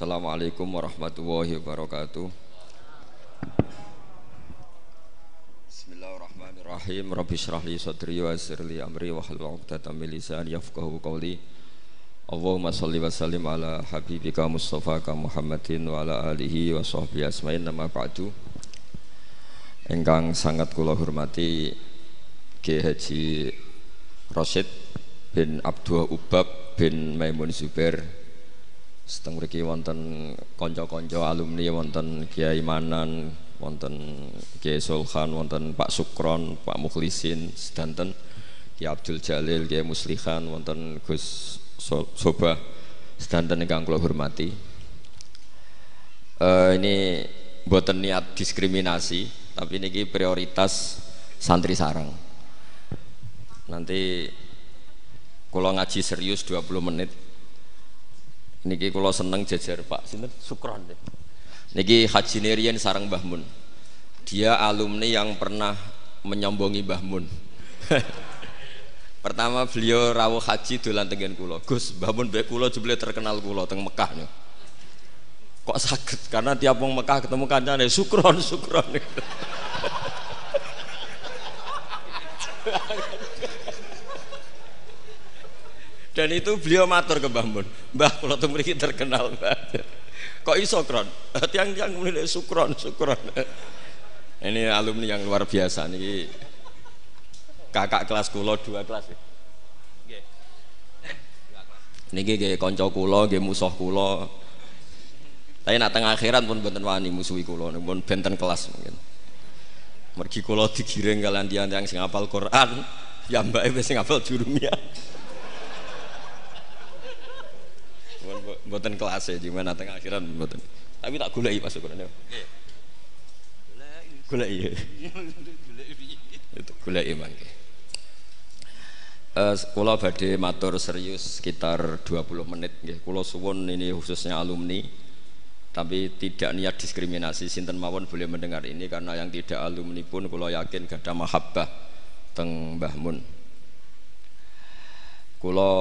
Assalamualaikum warahmatullahi wabarakatuh. Bismillahirrahmanirrahim. Rabbi shrah li sadri wa yassir li amri wa hlul 'uqdatam min lisani yafqahu qawli. Allahumma salli wa sallim ala habibika Mustafa ka Muhammadin wa ala alihi wa sahbihi asma'in nama ba'du. Engkang sangat kula hormati Ki Haji Rosid bin Abdul Ubab bin Maimun Zubair Seteng mriki wonten kanca-kanca alumni wonten Kiai Manan, wonten Kiai Sulhan, wonten Pak Sukron, Pak Mukhlisin sedanten Kiai Abdul Jalil, Kiai Muslihan, wonten Gus Soba sedanten ingkang kula hormati. Uh, ini buatan niat diskriminasi, tapi ini prioritas santri sarang. Nanti kalau ngaji serius 20 menit Niki kalau seneng jajar Pak sinten Sukron deh. Niki Haji Nerian sarang Mbah Mun. Dia alumni yang pernah menyombongi Mbah Mun. Pertama beliau rawuh haji dolan tengen kula. Gus, Mbah Mun mbek kula jebule terkenal kula teng Mekah nih. Kok sakit? Karena tiap wong Mekah ketemu kancane Sukron, Sukron. dan itu beliau matur ke Mbah Mun. Mbah kalau tuh mriki terkenal Mbah. Kok iso kron? Tiang-tiang mulai sukron sukron. Ini alumni yang luar biasa nih kakak kelas kulo dua kelas ya. Niki nggih kanca kula nggih musuh kula. Tapi nak tengah akhirat pun benten wani musuhi kula pun benten kelas mungkin. Mergi kula digiring kalian tiang-tiang sing hafal Quran ya mbak wis sing hafal jurumiyah buatan kelas ya gimana tengah akhiran buatan tapi tak gulai masuk Quran gulai itu gulai iman Uh, kula badhe matur serius sekitar 20 menit nggih. Kula suwun ini khususnya alumni. Tapi tidak niat diskriminasi. Sinten mawon boleh mendengar ini karena yang tidak alumni pun kula yakin gada mahabbah teng Mbah Mun. Kula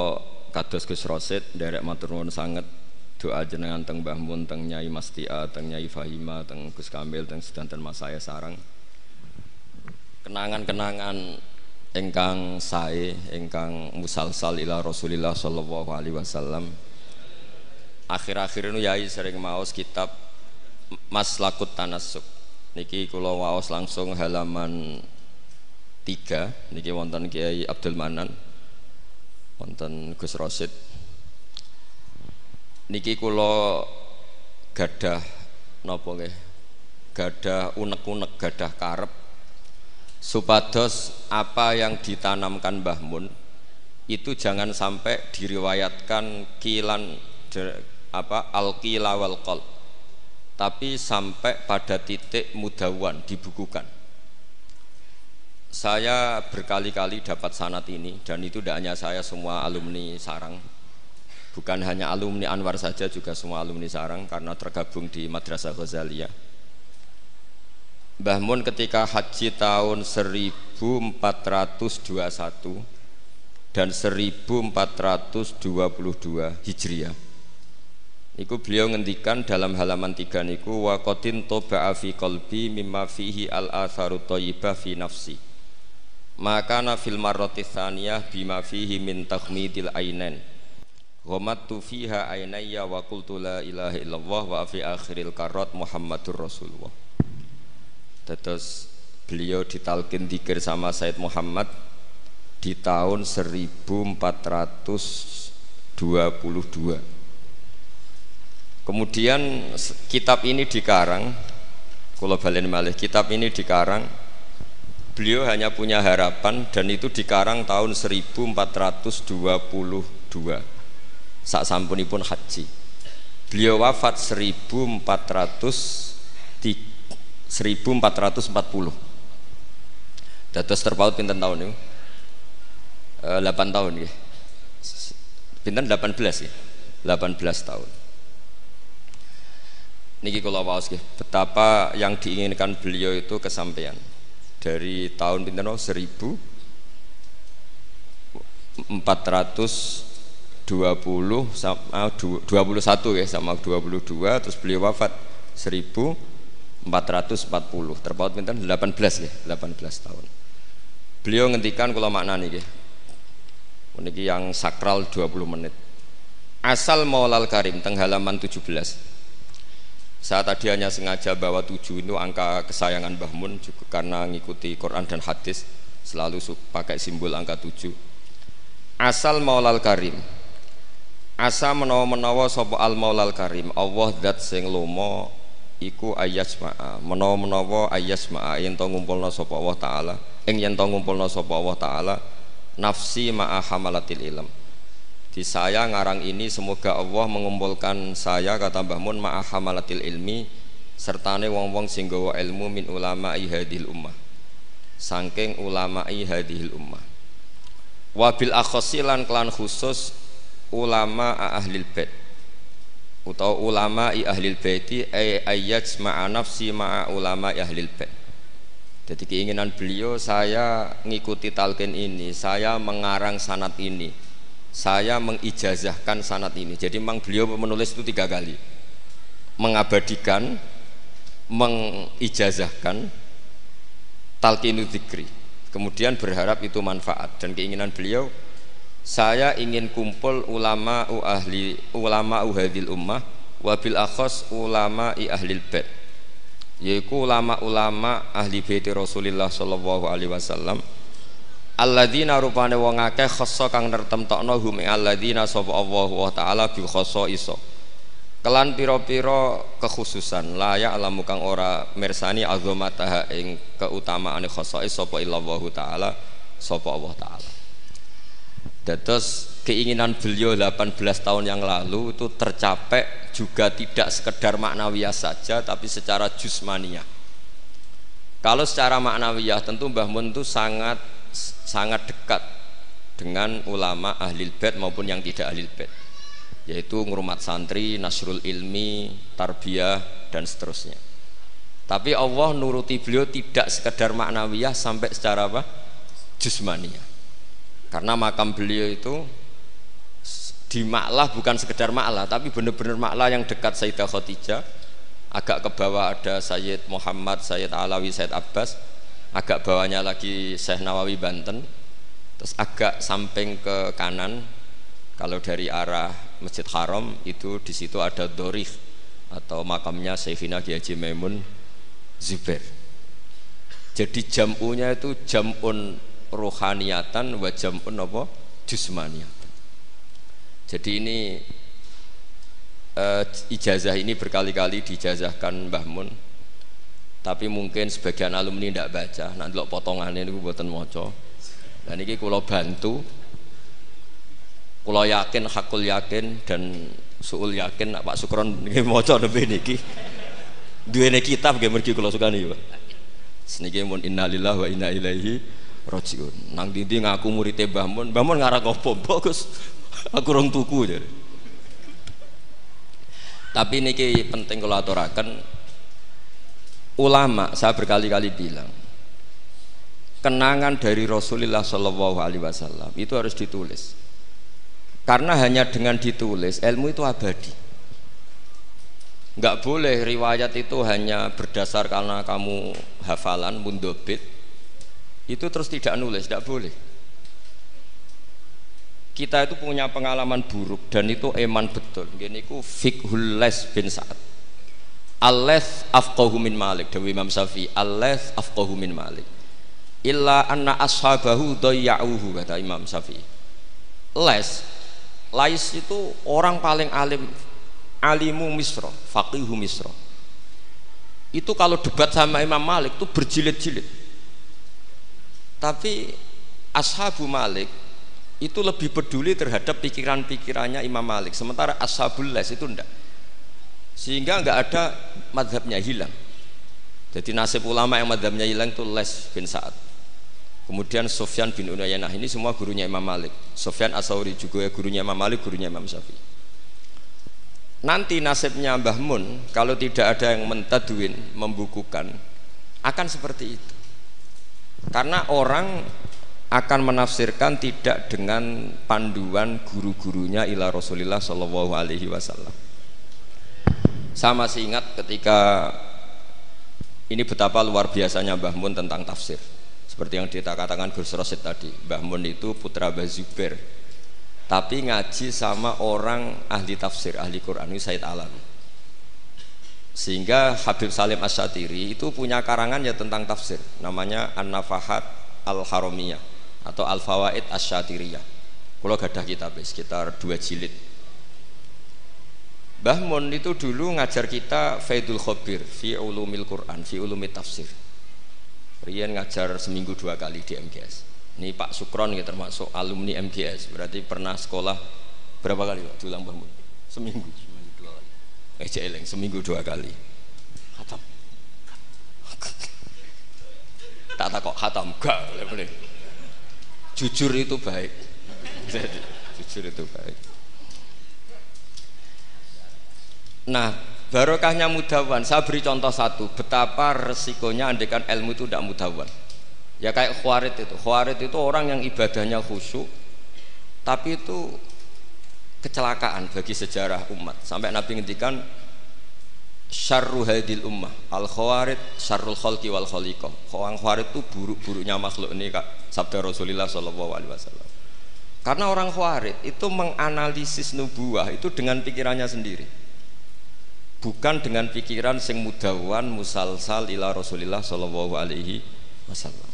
kados Gus Rosid derek matur nuwun sanget doa jenengan teng Mbah Mun teng Nyai Mastia teng Nyai Fahima teng Gus Kamil teng sedanten Mas saya sarang. Kenangan-kenangan engkang sae engkang musalsal ila Rasulillah sallallahu alaihi wasallam. Akhir-akhir ini Yai sering maos kitab Maslakut Tanasuk. Niki kula waos langsung halaman tiga. Niki wonten Kiai Abdul Manan wonten Gus Rosid niki kula gadah napa nggih? Gadah unek-unek gadah karep. Supados apa yang ditanamkan Mbah Mun itu jangan sampai diriwayatkan kilan apa alqila wal qol tapi sampai pada titik mudawan dibukukan. Saya berkali-kali dapat sanat ini dan itu tidak hanya saya semua alumni sarang bukan hanya alumni Anwar saja juga semua alumni sarang karena tergabung di Madrasah Ghazaliyah. Mbah Mun ketika haji tahun 1421 dan 1422 Hijriah Iku beliau ngendikan dalam halaman tiga niku wa qatin toba'a fi qalbi mimma fihi al atharu thayyibah fi nafsi maka nafil marrati tsaniyah bima fihi min takhmidil ainain ghamattu fiha ainayya wa qultu la ilaha illallah wa fi akhiril karat Muhammadur Rasulullah. Terus beliau ditalkin dikir sama Said Muhammad di tahun 1422 kemudian kitab ini dikarang kalau balen malih kitab ini dikarang beliau hanya punya harapan dan itu dikarang tahun 1422 saat sampunipun haji. Beliau wafat 1400 1440 dados terpaut pinten tahun itu e, 8 tahun ya pinten? 18 ya 18 tahun. Niki kula waos betapa yang diinginkan beliau itu kesampaian dari tahun pinten 1422 20 sama 21 ya sama 22 terus beliau wafat 1440 terpaut pinten? 18 ya 18 tahun. Beliau ngendikan kalau maknani ya ini yang sakral 20 menit. Asal maulal karim teng halaman 17 saya tadi hanya sengaja bawa 7 itu angka kesayangan Mbah Mun juga karena ngikuti Quran dan hadis selalu pakai simbol angka 7 asal maulal karim asa menawa-menawa sapa al maulal karim Allah zat sing lomo iku ayasma'a menawa-menawa ayasma'a yen to ngumpulna sapa Allah taala ing yen to ngumpulna sapa Allah taala nafsi ma'a hamalatil ilm. Di saya ngarang ini semoga Allah mengumpulkan saya kata Mbah Mun ma'a hamalatil ilmi sertane wong-wong sing gawa ilmu min ulama hadhil ummah. Saking ulama hadhil ummah. Wabil akhosilan klan khusus ulama ahlil bait. Atau ulama i ahlil baiti ay ayat ma'a nafsi ma'a ulama ahlil bait. Jadi keinginan beliau saya ngikuti talqin ini saya mengarang sanat ini saya mengijazahkan sanat ini. Jadi memang beliau menulis itu tiga kali. Mengabadikan mengijazahkan talqinu dzikri. Kemudian berharap itu manfaat dan keinginan beliau saya ingin kumpul ulama ahli ulama uhadil ummah wabil akhos ulama i ahli bait. Yaitu ulama-ulama ahli bait Rasulullah sallallahu alaihi wasallam. Alladzina rupane wong akeh khassa kang nertemtokno hum alladzina sapa Allah wa taala bi khassa iso. Kelan pira-pira kekhususan layak alamu kang ora mirsani azamataha ing keutamaane khassa sapa illallah taala sapa Allah taala Dados keinginan beliau 18 tahun yang lalu itu tercapai juga tidak sekedar maknawiyah saja tapi secara jusmania. Kalau secara maknawiyah tentu Mbah Mun itu sangat sangat dekat dengan ulama ahli bait maupun yang tidak ahli bait yaitu ngurumat santri, nasrul ilmi, tarbiyah dan seterusnya. Tapi Allah nuruti beliau tidak sekedar maknawiyah sampai secara apa? Jusmania karena makam beliau itu di Ma'lah bukan sekedar Ma'lah tapi benar-benar Ma'lah yang dekat Sayyidah Khadijah. Agak ke bawah ada Sayyid Muhammad, Sayyid Alawi, Sayyid Abbas. Agak bawahnya lagi Syekh Nawawi Banten. Terus agak samping ke kanan kalau dari arah Masjid Haram itu di situ ada Dorih atau makamnya Sayyidina Kiai Maimun Zubair. Jadi jamunya itu jamun rohaniatan wa jam'un apa? Jusmaniatan jadi ini uh, ijazah ini berkali-kali dijazahkan Mbah Mun. Tapi mungkin sebagian alumni tidak baca. Nanti lo potongannya ini buatan moco dan ini kalau bantu. Kalau yakin hakul yakin dan suul yakin Pak Sukron ini moco lebih niki. Dua kitab gak mergi kalau suka nih Seniki mun innalillah wa inna ilaihi rojiun nang dindi ngaku Mun. Mbah Mun ngarang apa? Bagus. Aku rong tuku jadi. Tapi ini penting kalau aturakan ulama saya berkali-kali bilang kenangan dari Rasulullah Shallallahu Alaihi Wasallam itu harus ditulis. Karena hanya dengan ditulis ilmu itu abadi. Nggak boleh riwayat itu hanya berdasar karena kamu hafalan mundobit itu terus tidak nulis, tidak boleh. Kita itu punya pengalaman buruk dan itu eman betul. Gini ku fikhul les bin Sa'ad. Allah afqahu min Malik Dewi Imam Syafi'i. Allah afqahu min Malik. Illa anna ashabahu dayya'uhu kata Imam Syafi'i. Les Lais itu orang paling alim alimu misro, faqihu misro. Itu kalau debat sama Imam Malik itu berjilid-jilid tapi ashabu Malik itu lebih peduli terhadap pikiran-pikirannya Imam Malik. Sementara ashabul les itu enggak sehingga enggak ada madhabnya hilang. Jadi nasib ulama yang madhabnya hilang itu les bin Sa'ad. Kemudian Sofyan bin Unayanah. Ini semua gurunya Imam Malik. Sofyan Asauri juga gurunya Imam Malik gurunya Imam Syafi'i. Nanti nasibnya Mbah Mun kalau tidak ada yang mentadwin membukukan akan seperti itu karena orang akan menafsirkan tidak dengan panduan guru-gurunya ila Rasulillah Shallallahu Alaihi Wasallam. Saya masih ingat ketika ini betapa luar biasanya Mbah Mun tentang tafsir. Seperti yang dikatakan Gus Rosid tadi, Mbah Mun itu putra Mbah Zubair. Tapi ngaji sama orang ahli tafsir, ahli Quran, ini Said Alam. Sehingga Habib Salim Asyatiri itu punya karangan ya tentang tafsir, namanya An-Nafahat Al-Haramiyah atau Al Fawaid Asyatiriyah. Kalau gadah kitab sekitar dua jilid. Mbah Mun itu dulu ngajar kita Faidul Khobir fi ulumil Quran, fi ulumit tafsir. Rian ngajar seminggu dua kali di MGS. Ini Pak Sukron ya termasuk alumni MGS, berarti pernah sekolah berapa kali diulang Mbah Mun? Seminggu. Kali. Eh seminggu dua kali. Hatam. tak tak kok hatam gak boleh jujur itu baik jujur itu baik nah barokahnya mudawan saya beri contoh satu betapa resikonya andekan ilmu itu tidak mudawan ya kayak khawarid itu khawarid itu orang yang ibadahnya khusyuk tapi itu kecelakaan bagi sejarah umat. Sampai Nabi ngendikan syarru hadil ummah al khawarid syarrul khalqi wal khaliqah. Orang khawarid itu buruk-buruknya makhluk ini kak sabda Rasulullah sallallahu alaihi wasallam. Karena orang khawarid itu menganalisis nubuah itu dengan pikirannya sendiri. Bukan dengan pikiran sing mudawan musalsal ila Rasulullah sallallahu alaihi wasallam.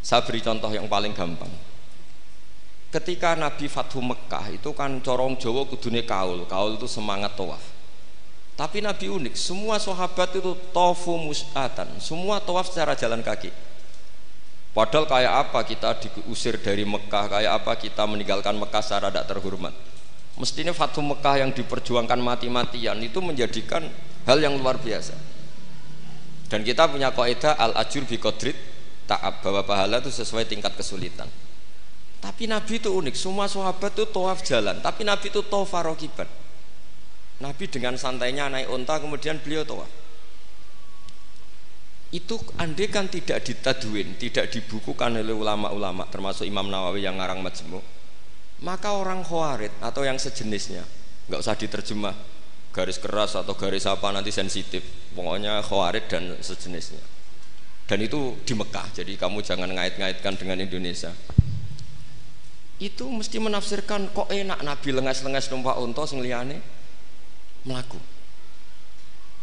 Saya beri contoh yang paling gampang ketika Nabi Fathu Mekah itu kan corong Jawa kudune kaul kaul itu semangat tawaf tapi Nabi unik, semua sahabat itu tofu mus'atan, semua tawaf secara jalan kaki. Padahal kayak apa kita diusir dari Mekah, kayak apa kita meninggalkan Mekah secara tidak terhormat. Mestinya Fatu Mekah yang diperjuangkan mati-matian itu menjadikan hal yang luar biasa. Dan kita punya kaidah al ajur bi kodrit taab bahwa pahala itu sesuai tingkat kesulitan. Tapi Nabi itu unik, semua sahabat itu tawaf jalan, tapi Nabi itu tawaf rokiban. Nabi dengan santainya naik unta kemudian beliau tawaf. Itu andai kan tidak ditadwin tidak dibukukan oleh ulama-ulama termasuk Imam Nawawi yang ngarang majmu. Maka orang khawarid atau yang sejenisnya nggak usah diterjemah garis keras atau garis apa nanti sensitif. Pokoknya khawarid dan sejenisnya. Dan itu di Mekah jadi kamu jangan ngait-ngaitkan dengan Indonesia itu mesti menafsirkan kok enak Nabi lengas-lengas numpak unta sing liyane? Melaku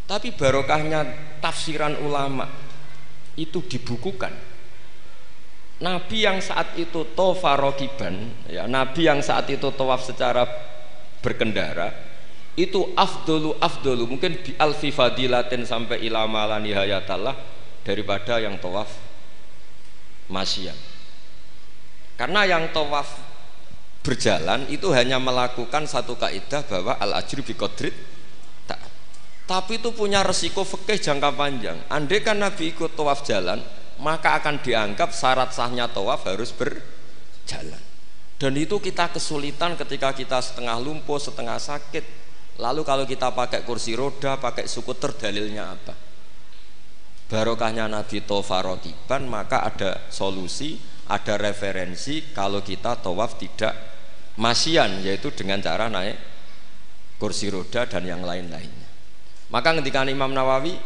tapi barokahnya tafsiran ulama itu dibukukan. Nabi yang saat itu tofarokiban ya Nabi yang saat itu tawaf secara berkendara itu afdolu afdolu mungkin bi alfi fadilatin sampai ilama la nihayatallah daripada yang tawaf masyian karena yang tawaf berjalan itu hanya melakukan satu kaidah bahwa al ajri bi qadrit tapi itu punya resiko fikih jangka panjang. Andai kan Nabi ikut tawaf jalan maka akan dianggap syarat sahnya tawaf harus berjalan. Dan itu kita kesulitan ketika kita setengah lumpuh setengah sakit. Lalu kalau kita pakai kursi roda pakai skuter dalilnya apa? Barokahnya Nabi tofarotiban maka ada solusi ada referensi kalau kita tawaf tidak masian yaitu dengan cara naik kursi roda dan yang lain-lainnya. Maka ketika Imam Nawawi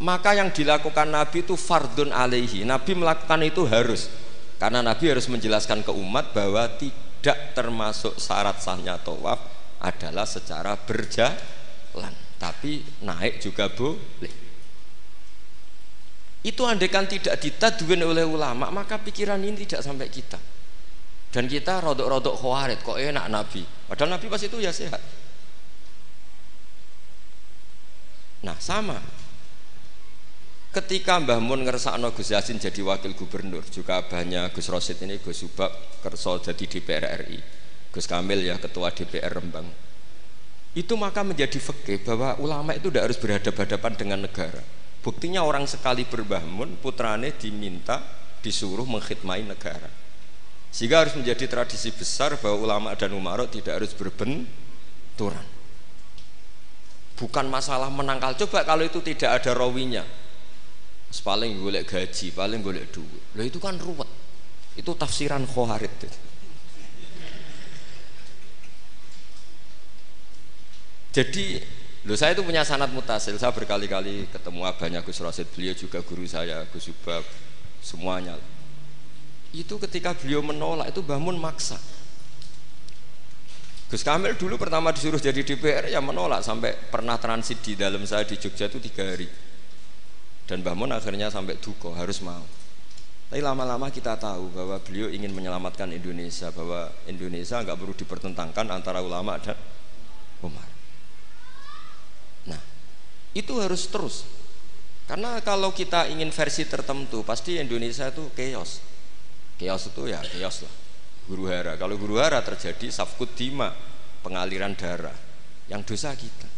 maka yang dilakukan Nabi itu fardun alaihi. Nabi melakukan itu harus. Karena Nabi harus menjelaskan ke umat bahwa tidak termasuk syarat sahnya tawaf adalah secara berjalan. Tapi naik juga boleh. Itu andekan tidak ditadwin oleh ulama maka pikiran ini tidak sampai kita dan kita rodok-rodok khawarid kok enak Nabi? Padahal Nabi pas itu ya sehat. Nah sama. Ketika Mbah Mun ngersakno Gus Yasin jadi wakil gubernur juga banyak Gus Rosid ini Gus Subak kerso jadi DPR RI Gus Kamil ya ketua DPR Rembang. Itu maka menjadi fakih bahwa ulama itu tidak harus berhadapan-hadapan dengan negara. Buktinya orang sekali berbahmun putrane diminta disuruh mengkhidmai negara sehingga harus menjadi tradisi besar bahwa ulama dan umarok tidak harus berbenturan. Bukan masalah menangkal. Coba kalau itu tidak ada rawinya. paling golek gaji paling golek duit lo itu kan ruwet itu tafsiran khawarid jadi lo saya itu punya sanat mutasil saya berkali-kali ketemu abahnya Gus Rosid beliau juga guru saya Gus Subab semuanya itu ketika beliau menolak itu bangun maksa. Gus Kamil dulu pertama disuruh jadi DPR ya menolak sampai pernah transit di dalam saya di Jogja itu tiga hari. Dan Mbah Mun akhirnya sampai duko harus mau. Tapi lama-lama kita tahu bahwa beliau ingin menyelamatkan Indonesia bahwa Indonesia nggak perlu dipertentangkan antara ulama dan Umar. Nah itu harus terus. Karena kalau kita ingin versi tertentu pasti Indonesia itu chaos chaos itu ya chaos lah. Guru hara. Kalau guru hara terjadi safkut dima pengaliran darah. Yang dosa kita.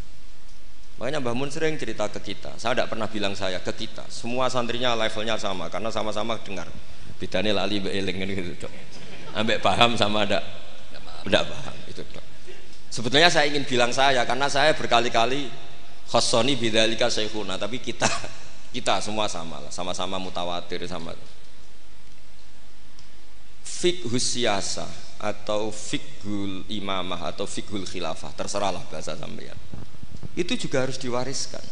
Makanya Mbah Mun sering cerita ke kita. Saya tidak pernah bilang saya ke kita. Semua santrinya levelnya sama karena sama-sama dengar. Bedanya lali beeling gitu dok. Ambek paham sama ada tidak paham itu dok. Sebetulnya saya ingin bilang saya karena saya berkali-kali khosoni bidalika syekhuna. Tapi kita kita semua sama lah. Sama-sama mutawatir sama fikhus siasa atau fikhul imamah atau fikhul khilafah terserahlah bahasa sampeyan. Itu juga harus diwariskan.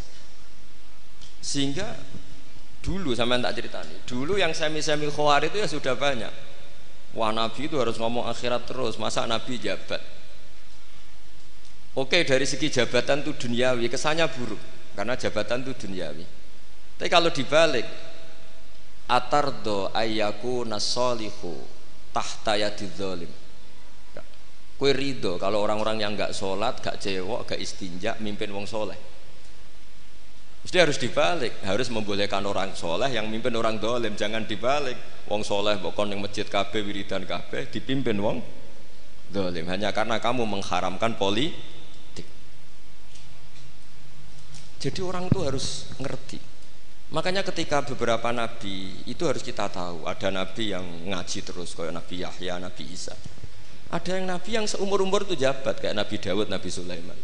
Sehingga dulu sampean tak cerita nih dulu yang semi-semi khawar itu ya sudah banyak. Wah nabi itu harus ngomong akhirat terus masa nabi jabat? Oke dari segi jabatan itu duniawi kesannya buruk karena jabatan itu duniawi. Tapi kalau dibalik atardo ayyaku nasolihu tahta yadi zalim kue ridho kalau orang-orang yang nggak sholat, gak cewek, gak istinja, mimpin wong soleh. Mesti harus dibalik, harus membolehkan orang soleh yang mimpin orang dolim, jangan dibalik. Wong soleh bokon yang masjid kabe wiridan kabe dipimpin wong dolim hanya karena kamu mengharamkan politik. Jadi orang tuh harus ngerti. Makanya ketika beberapa nabi itu harus kita tahu ada nabi yang ngaji terus kayak Nabi Yahya, Nabi Isa. Ada yang nabi yang seumur umur itu jabat kayak Nabi Dawud, Nabi Sulaiman.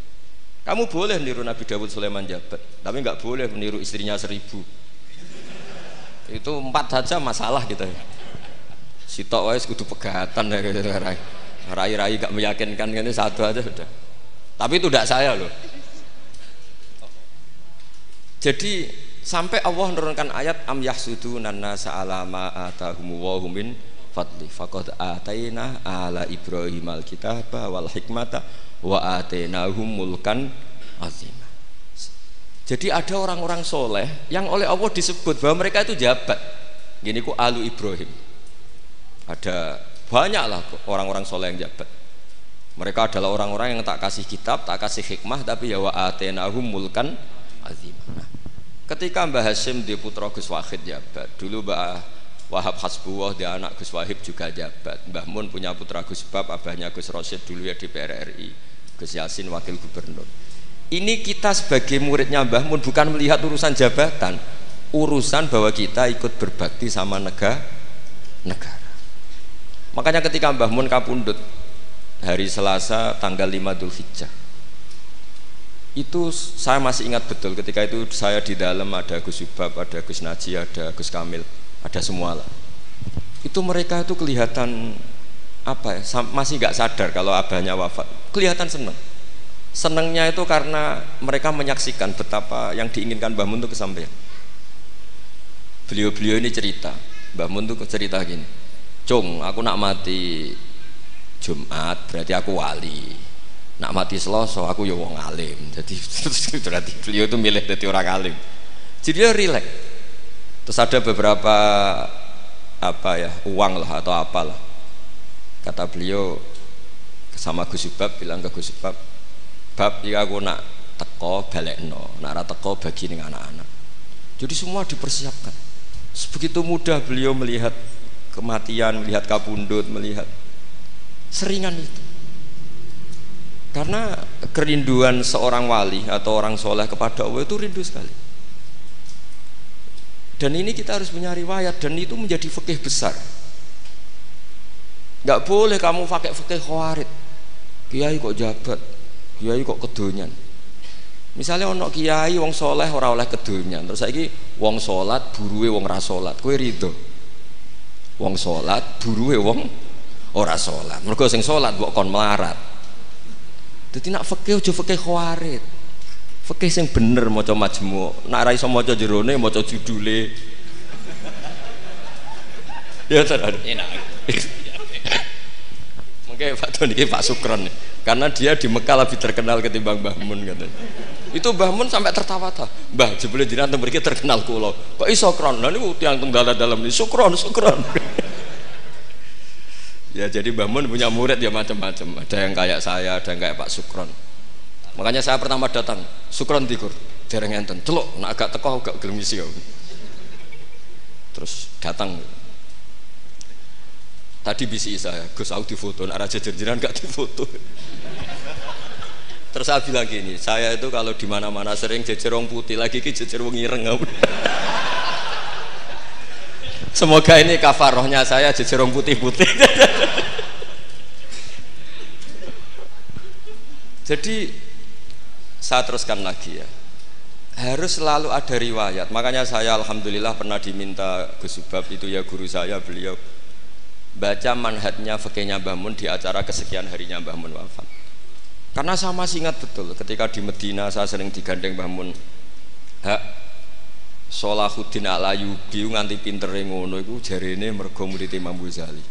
Kamu boleh niru Nabi Dawud, Sulaiman jabat, tapi nggak boleh meniru istrinya seribu. Itu empat saja masalah kita. Ya. Sitok wais kudu pegatan ya gitu rai. Rai-rai gak meyakinkan ini satu aja sudah. Tapi itu tidak saya loh. Jadi sampai Allah menurunkan ayat am yahsuduna nasa ala ma atahum fadli. Faqad ataina ala ibrahim alkitaba wal hikmata wa atainahum mulkan azim jadi ada orang-orang soleh yang oleh Allah disebut bahwa mereka itu jabat. Gini ku alu Ibrahim. Ada banyaklah orang-orang soleh yang jabat. Mereka adalah orang-orang yang tak kasih kitab tak kasih hikmah tapi ya wa atainahum mulkan azim nah, Ketika Mbah Hasim di putra Gus Wahid jabat, dulu Mbah Wahab Hasbuwah di anak Gus Wahib juga jabat. Mbah Mun punya putra Gus Bab, abahnya Gus Rosyid dulu ya di PRRI, Gus Yasin wakil gubernur. Ini kita sebagai muridnya Mbah Mun bukan melihat urusan jabatan, urusan bahwa kita ikut berbakti sama negara. negara. Makanya ketika Mbah Mun kapundut hari Selasa tanggal 5 Dzulhijjah itu saya masih ingat betul ketika itu saya di dalam ada Gus Subab, ada Gus Naji, ada Gus Kamil, ada semua lah. Itu mereka itu kelihatan apa ya, masih nggak sadar kalau abahnya wafat. Kelihatan seneng. Senengnya itu karena mereka menyaksikan betapa yang diinginkan Mbah Mun itu kesampaian. Beliau-beliau ini cerita, Mbah Mun itu cerita gini, Cung, aku nak mati Jumat berarti aku wali nak mati seloso aku ya wong alim. Jadi berarti beliau itu milih jadi orang alim. Jadi dia rileks terus ada beberapa apa ya uang lah atau apalah. Kata beliau sama Gus Subab bilang ke Gus Subab bab ya aku nak teko balik no nak teko bagi dengan anak-anak. Jadi semua dipersiapkan. Sebegitu mudah beliau melihat kematian melihat kabundut melihat seringan itu karena kerinduan seorang wali atau orang soleh kepada Allah itu rindu sekali. Dan ini kita harus punya riwayat dan itu menjadi fikih besar. Gak boleh kamu pakai fikih khawarid. Kiai kok jabat, kiai kok kedonyan. Misalnya ono kiai wong soleh ora oleh kedunya, terus saiki wong salat buruwe wong ra salat, kowe rido. Wong salat buruwe wong ora salat. Mergo sing salat mbok kon melarat. Dadi nak fikih aja fikih khawarit. Fikih sing bener maca majmu. Nak ra iso maca jerone maca judule. ya tenan enak. Mungkin Pak Tony Pak Sukron karena dia di Mekah lebih terkenal ketimbang Mbah Mun katanya itu Mbah Mun sampai tertawa-tawa Mbah jebule jenengan mriki terkenal kula kok iso kron lha niku tiyang tunggal dalam ini sukron sukron ya jadi Mbah Mun punya murid ya macam-macam. Ada yang kayak saya ada yang kayak Pak Sukron. Makanya saya pertama datang Sukron tikur dereng enten. Celuk nak agak teko agak gelem isi terus datang. Tadi bisi saya Gus aku difoto nak raja jenengan gak difoto? Terus saya bilang gini, saya itu kalau di mana-mana sering jejer wong putih, lagi ki jejer ireng. Semoga ini kafarohnya saya jejer wong putih-putih. Jadi saya teruskan lagi ya. Harus selalu ada riwayat. Makanya saya alhamdulillah pernah diminta Gus Subab itu ya guru saya beliau baca manhatnya fakihnya Mbah Mun di acara kesekian harinya Mbah wafat karena saya masih ingat betul ketika di Medina saya sering digandeng bangun hak Solahuddin Alayubi nganti pinter ngono iku jarene mergo murid Imam Ghazali.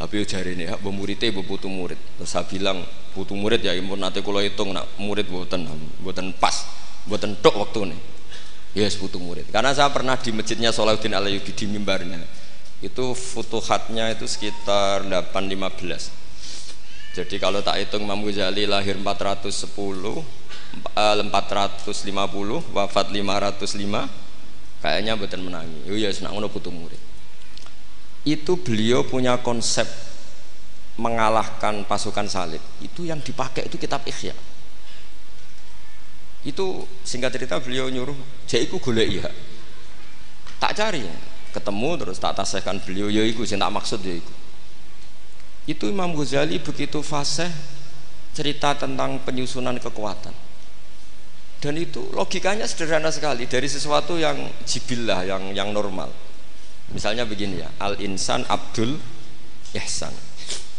Tapi jarene hak muridé mbok putu murid. Terus saya bilang putu murid ya impun nanti kula hitung nak murid mboten mboten pas, mboten tok waktune. Ya yes, putu murid. Karena saya pernah di masjidnya Solahuddin Alayubi di mimbarnya. Itu futuhatnya itu sekitar 815 jadi kalau tak hitung Imam Ghazali lahir 410, 450, eh, wafat 505, kayaknya betul menangi. Oh iya, senang ngono putu murid. Itu beliau punya konsep mengalahkan pasukan salib. Itu yang dipakai itu kitab Ihya. Itu singkat cerita beliau nyuruh, "Jaiku golek iya." Tak cari, ketemu terus tak tasehkan beliau, ya iku sing tak maksud ya iku itu Imam Ghazali begitu fasih cerita tentang penyusunan kekuatan dan itu logikanya sederhana sekali. Dari sesuatu yang jibillah yang yang normal. Misalnya begini ya al insan abdul ihsan.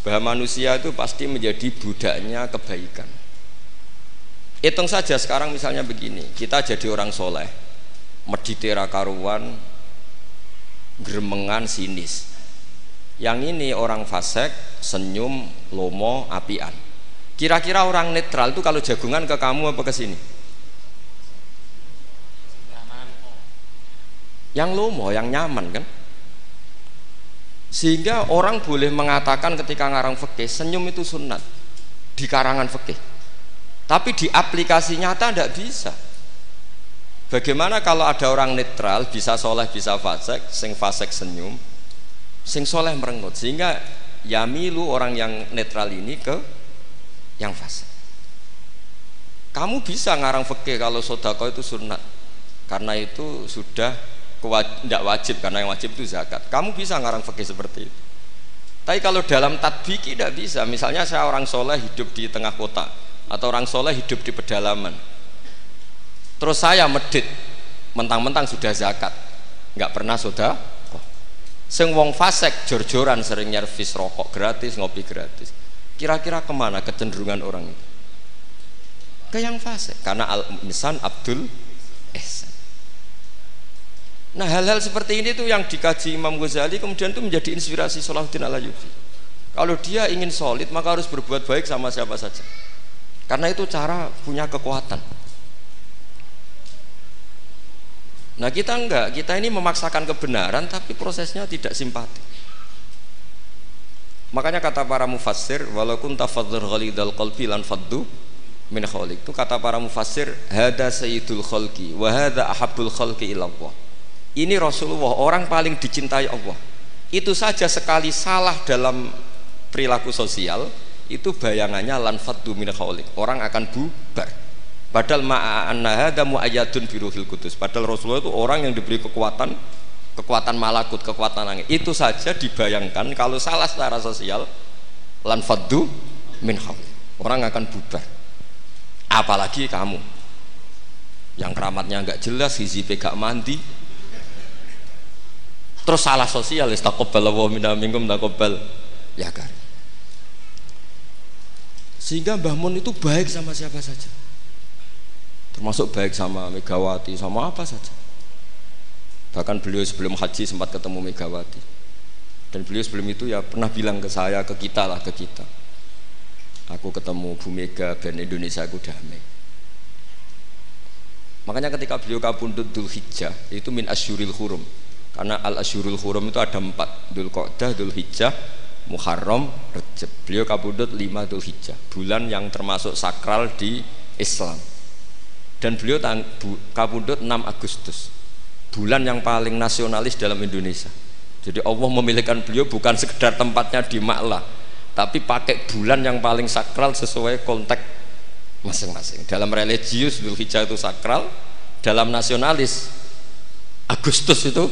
Bahwa manusia itu pasti menjadi budaknya kebaikan. Hitung saja sekarang misalnya begini kita jadi orang soleh. Meditera karuan gremengan sinis. Yang ini orang fasek senyum lomo apian. Kira-kira orang netral itu kalau jagungan ke kamu apa ke sini yang lomo yang nyaman kan? Sehingga orang boleh mengatakan ketika ngarang fikih senyum itu sunat. Di karangan fikih. Tapi di aplikasi nyata tidak bisa. Bagaimana kalau ada orang netral bisa soleh bisa fasek sing fasek senyum sing soleh merengut. Sehingga yamilu orang yang netral ini ke yang fasik. Kamu bisa ngarang fikih kalau sodako itu sunat. Karena itu sudah tidak wajib karena yang wajib itu zakat. Kamu bisa ngarang fikih seperti itu. Tapi kalau dalam tadbiki tidak bisa. Misalnya saya orang soleh hidup di tengah kota atau orang soleh hidup di pedalaman. Terus saya medit mentang-mentang sudah zakat. Nggak pernah sudah Sing wong fasek jor-joran sering nyervis rokok gratis, ngopi gratis. Kira-kira ke mana kecenderungan orang itu? Ke yang fasek, karena al insan Abdul Ihsan. Nah hal-hal seperti ini tuh yang dikaji Imam Ghazali kemudian itu menjadi inspirasi Salahuddin Alayubi. Kalau dia ingin solid maka harus berbuat baik sama siapa saja. Karena itu cara punya kekuatan. Nah kita enggak, kita ini memaksakan kebenaran tapi prosesnya tidak simpati. Makanya kata para mufassir, walaupun tafadzur ghalidal qalbi lan faddu min khaliq. Itu kata para mufassir, hada sayyidul khalqi wa hada ahabbul khalqi ilallah. Ini Rasulullah, orang paling dicintai Allah. Itu saja sekali salah dalam perilaku sosial, itu bayangannya lan faddu min khaliq. Orang akan bubar Padahal ma'anna hadza muayyadun biruhil kudus. Padahal Rasulullah itu orang yang diberi kekuatan kekuatan malakut, kekuatan langit. Itu saja dibayangkan kalau salah secara sosial lan faddu min Orang akan bubar. apalagi kamu yang keramatnya nggak jelas hizib gak mandi terus salah sosial istaqabbal wa minna minkum taqabbal ya kan sehingga Mbah Mun itu baik sama siapa saja. Termasuk baik sama Megawati sama apa saja. Bahkan beliau sebelum haji sempat ketemu Megawati. Dan beliau sebelum itu ya pernah bilang ke saya ke kita lah ke kita. Aku ketemu Bu Mega dan Indonesia aku damai. Makanya ketika beliau kabundut Dul Hijjah itu min asyuril hurum karena al asyurul hurum itu ada empat Dul Qodah, Dul Hijjah, Muharram, Rejab. Beliau kabundut lima Dul Hijjah bulan yang termasuk sakral di Islam. Dan beliau kabundut 6 Agustus bulan yang paling nasionalis dalam Indonesia. Jadi Allah memilihkan beliau bukan sekedar tempatnya di Maklah tapi pakai bulan yang paling sakral sesuai konteks masing-masing. Dalam religius Hijjah itu sakral dalam nasionalis Agustus itu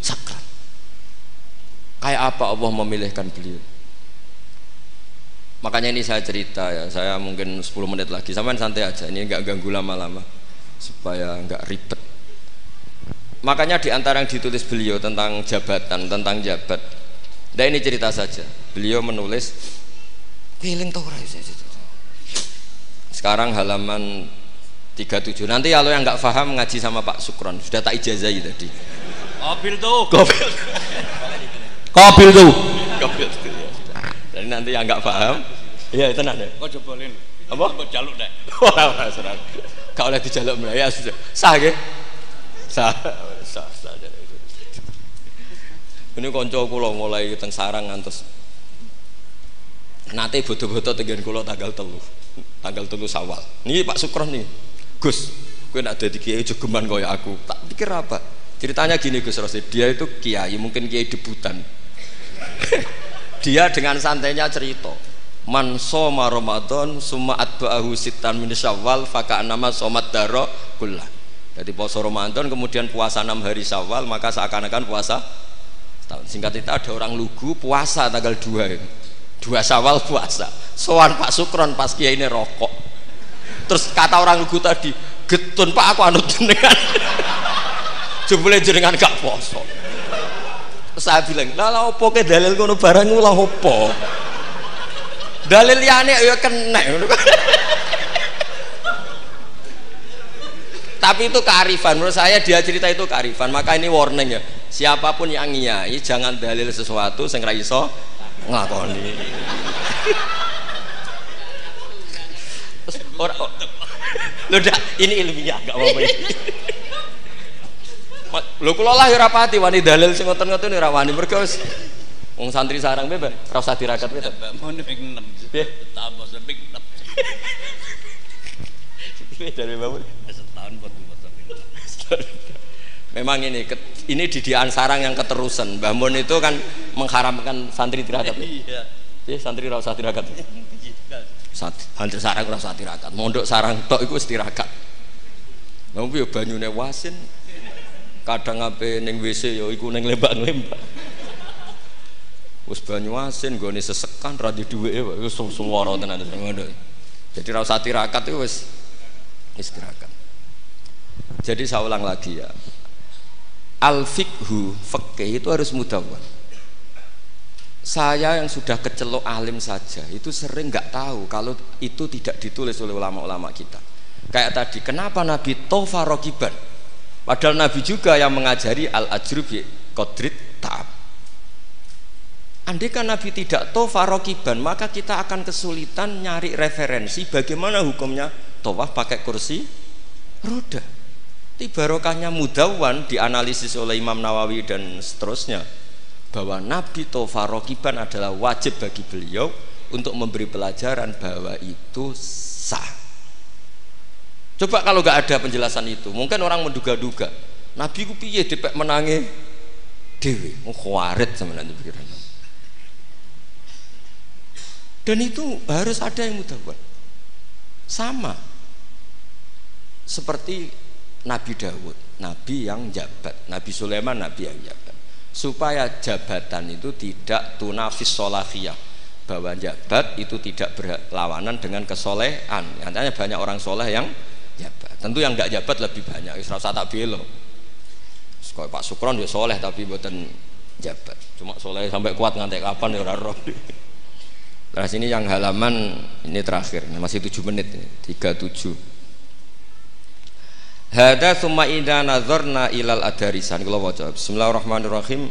sakral kayak apa Allah memilihkan beliau makanya ini saya cerita ya saya mungkin 10 menit lagi sama santai aja ini nggak ganggu lama-lama supaya nggak ribet makanya di antara yang ditulis beliau tentang jabatan tentang jabat Nah ini cerita saja. Beliau menulis Piling tau Sekarang halaman 37. Nanti kalau yang nggak paham ngaji sama Pak Sukron, sudah tak ijazai tadi. Kobil tuh. Kobil. Kobil tuh. Kobil tuh. Jadi nanti yang nggak paham, iya itu nanti. Kau cobain. Apa? Kau jaluk deh. Ora ora ora. Kau oleh dijaluk ya sudah. Sah nggih? Sah. Sah sah. Ini konco kula mulai teng sarang ngantos Nate bodoh-bodoh tegen kula tanggal telu Tanggal telu sawal Ini Pak Sukron nih Gus Gue nak jadi kiai jogeman kaya aku Tak pikir apa Ceritanya gini Gus Rosid Dia itu kiai mungkin kiai debutan. Dia dengan santainya cerita Man soma Ramadan Suma atba'ahu sitan min syawal Faka nama somat daro kullah Jadi puasa Ramadan kemudian puasa 6 hari syawal Maka seakan-akan puasa singkat itu ada orang lugu puasa tanggal 2 ini. Dua sawal puasa. Soan Pak Sukron pas kiai ini rokok. Terus kata orang lugu tadi getun Pak aku anut jenengan jebule jenengan gak poso saya bilang lah lah opo ke dalil kono barang ulah opo? Dalil liane ya kena. Tapi itu kearifan. Menurut saya dia cerita itu kearifan. Maka ini warning ya. Siapa pun yang ngiyai jangan dalil sesuatu sing ra iso nglakoni. Lho ini ilmiah gak apa-apa lho kula lah ora pati wani dalil sing ngoten-ngoten ora wani. Mergo wis wong santri sarang bebas ora usah dirakat mau ping 6 piye? Tambah ping 6 dari bapak memang ini ini didian sarang yang keterusan. Mbah Mun itu kan mengharamkan santri tirakat iya. Ya, santri rasa tirakat santri sarang rasa tirakat mondok sarang tok itu tirakat Namun ya banyune wasin kadang apa neng WC yo ya iku neng lembak-lembak wis banyu asin gone sesekan ra di dhuweke wis suwara tenan ngono jadi ra usah tirakat itu wis istirahat jadi saya ulang lagi ya. Al fikhu fikih itu harus mudawwan. Saya yang sudah kecelok alim saja itu sering nggak tahu kalau itu tidak ditulis oleh ulama-ulama kita. Kayak tadi, kenapa Nabi tofa rokiban? Padahal Nabi juga yang mengajari al ajrub kodrit ta'ab. Andai kan Nabi tidak tofa rokiban, maka kita akan kesulitan nyari referensi bagaimana hukumnya tawaf pakai kursi roda. Tapi barokahnya mudawan dianalisis oleh Imam Nawawi dan seterusnya bahwa Nabi Tofa Rokiban adalah wajib bagi beliau untuk memberi pelajaran bahwa itu sah. Coba kalau nggak ada penjelasan itu, mungkin orang menduga-duga Nabi ku piye dipek menangi dewi, mau khawarit sebenarnya pikiran. Dan itu harus ada yang mudawan. Sama seperti Nabi Dawud, Nabi yang jabat, Nabi Sulaiman, Nabi yang jabat. Supaya jabatan itu tidak tunafis solahiyah, bahwa jabat itu tidak berlawanan dengan kesolehan Katanya banyak orang soleh yang tentu yang nggak jabat lebih banyak. Usah tak belo Pak Sukron ya soleh tapi buatan jabat cuma soleh sampai kuat ngantek kapan ya roh. Nah sini yang halaman ini terakhir. Masih 7 menit ini. 37 Hada summa ida nazarna ilal adarisan. Kalau waca. Bismillahirrahmanirrahim.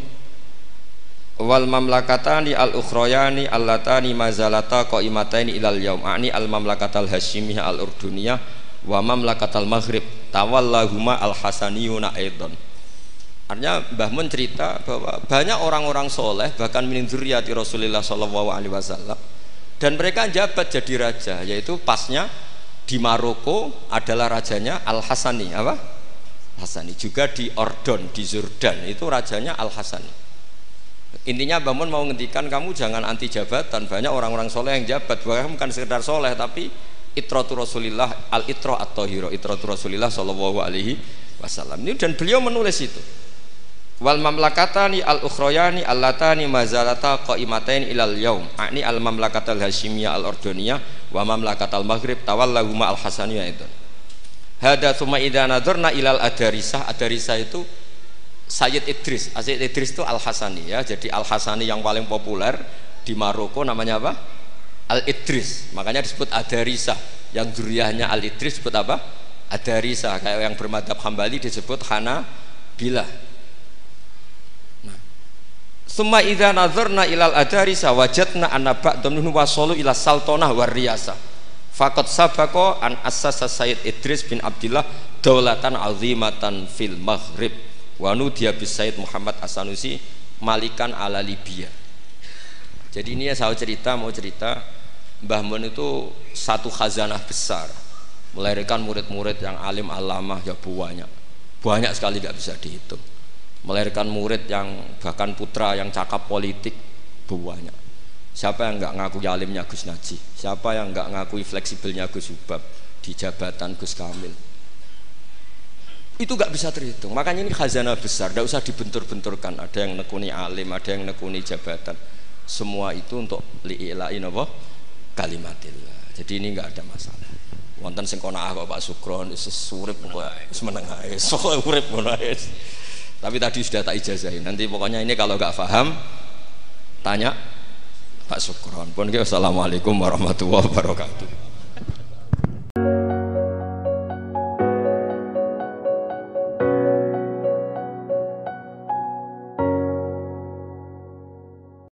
Wal mamlakatani al ukhrayani allatani mazalata qaimataini ilal yaum. Ani al mamlakatal hasyimiyah al urduniyah wa mamlakatal maghrib tawallahuma al hasaniyuna aidan Artinya Mbah Mun cerita bahwa banyak orang-orang soleh bahkan min dzurriyyati Rasulullah sallallahu alaihi wasallam dan mereka jabat jadi raja yaitu pasnya di Maroko adalah rajanya Al Hasani apa? Hasani juga di Ordon di Jordan itu rajanya Al Hasani. Intinya Mbah Mun mau ngendikan kamu jangan anti jabatan banyak orang-orang soleh yang jabat bahkan bukan sekedar soleh tapi itratu Rasulillah al itro atau hiro itratu Rasulillah sallallahu alaihi wasallam. Ini dan beliau menulis itu. Wal mamlakatani al ukhrayani allatani mazalata qaimatain ilal yaum. Ani al mamlakatal hasyimiyah al ordoniyah wa mamlakatal maghrib tawallahuma al hasaniyah itu. Hada thumma idza nadarna ilal adarisah adarisah itu Sayyid Idris. Sayyid Idris itu Al Hasani ya. Jadi Al Hasani yang paling populer di Maroko namanya apa Al Idris makanya disebut Adarisa yang duriahnya Al Idris disebut apa? Adarisa kayak yang bermadhab Hambali disebut Hana Bila Summa idza nazarna ilal adarisa wajadna anna ba'dhum minhum wasalu ila saltonah war riyasa. Faqad sabaqa an assasa Sayyid Idris bin Abdullah daulatan azimatan fil Maghrib. Wa nudiya bis Sayyid Muhammad Asanusi malikan ala Libya. Jadi ini ya saya cerita mau cerita Mbah Mun itu satu khazanah besar. Melahirkan murid-murid yang alim alamah ya banyak. Banyak sekali gak bisa dihitung. Melahirkan murid yang bahkan putra yang cakap politik banyak. Siapa yang nggak ngakui alimnya Gus Naji? Siapa yang nggak ngakui fleksibelnya Gus Ubab di jabatan Gus Kamil. Itu nggak bisa terhitung. Makanya ini khazanah besar. Tidak usah dibentur-benturkan. Ada yang nekuni alim ada yang nekuni jabatan. Semua itu untuk li'ilain apa kalimatillah jadi ini nggak ada masalah. Wonten sing kono kok Pak Sukron wis urip kok wis meneng ae. Ngono tapi tadi sudah tak ijazahin nanti pokoknya ini kalau nggak paham tanya Pak Sukron pun assalamualaikum warahmatullahi wabarakatuh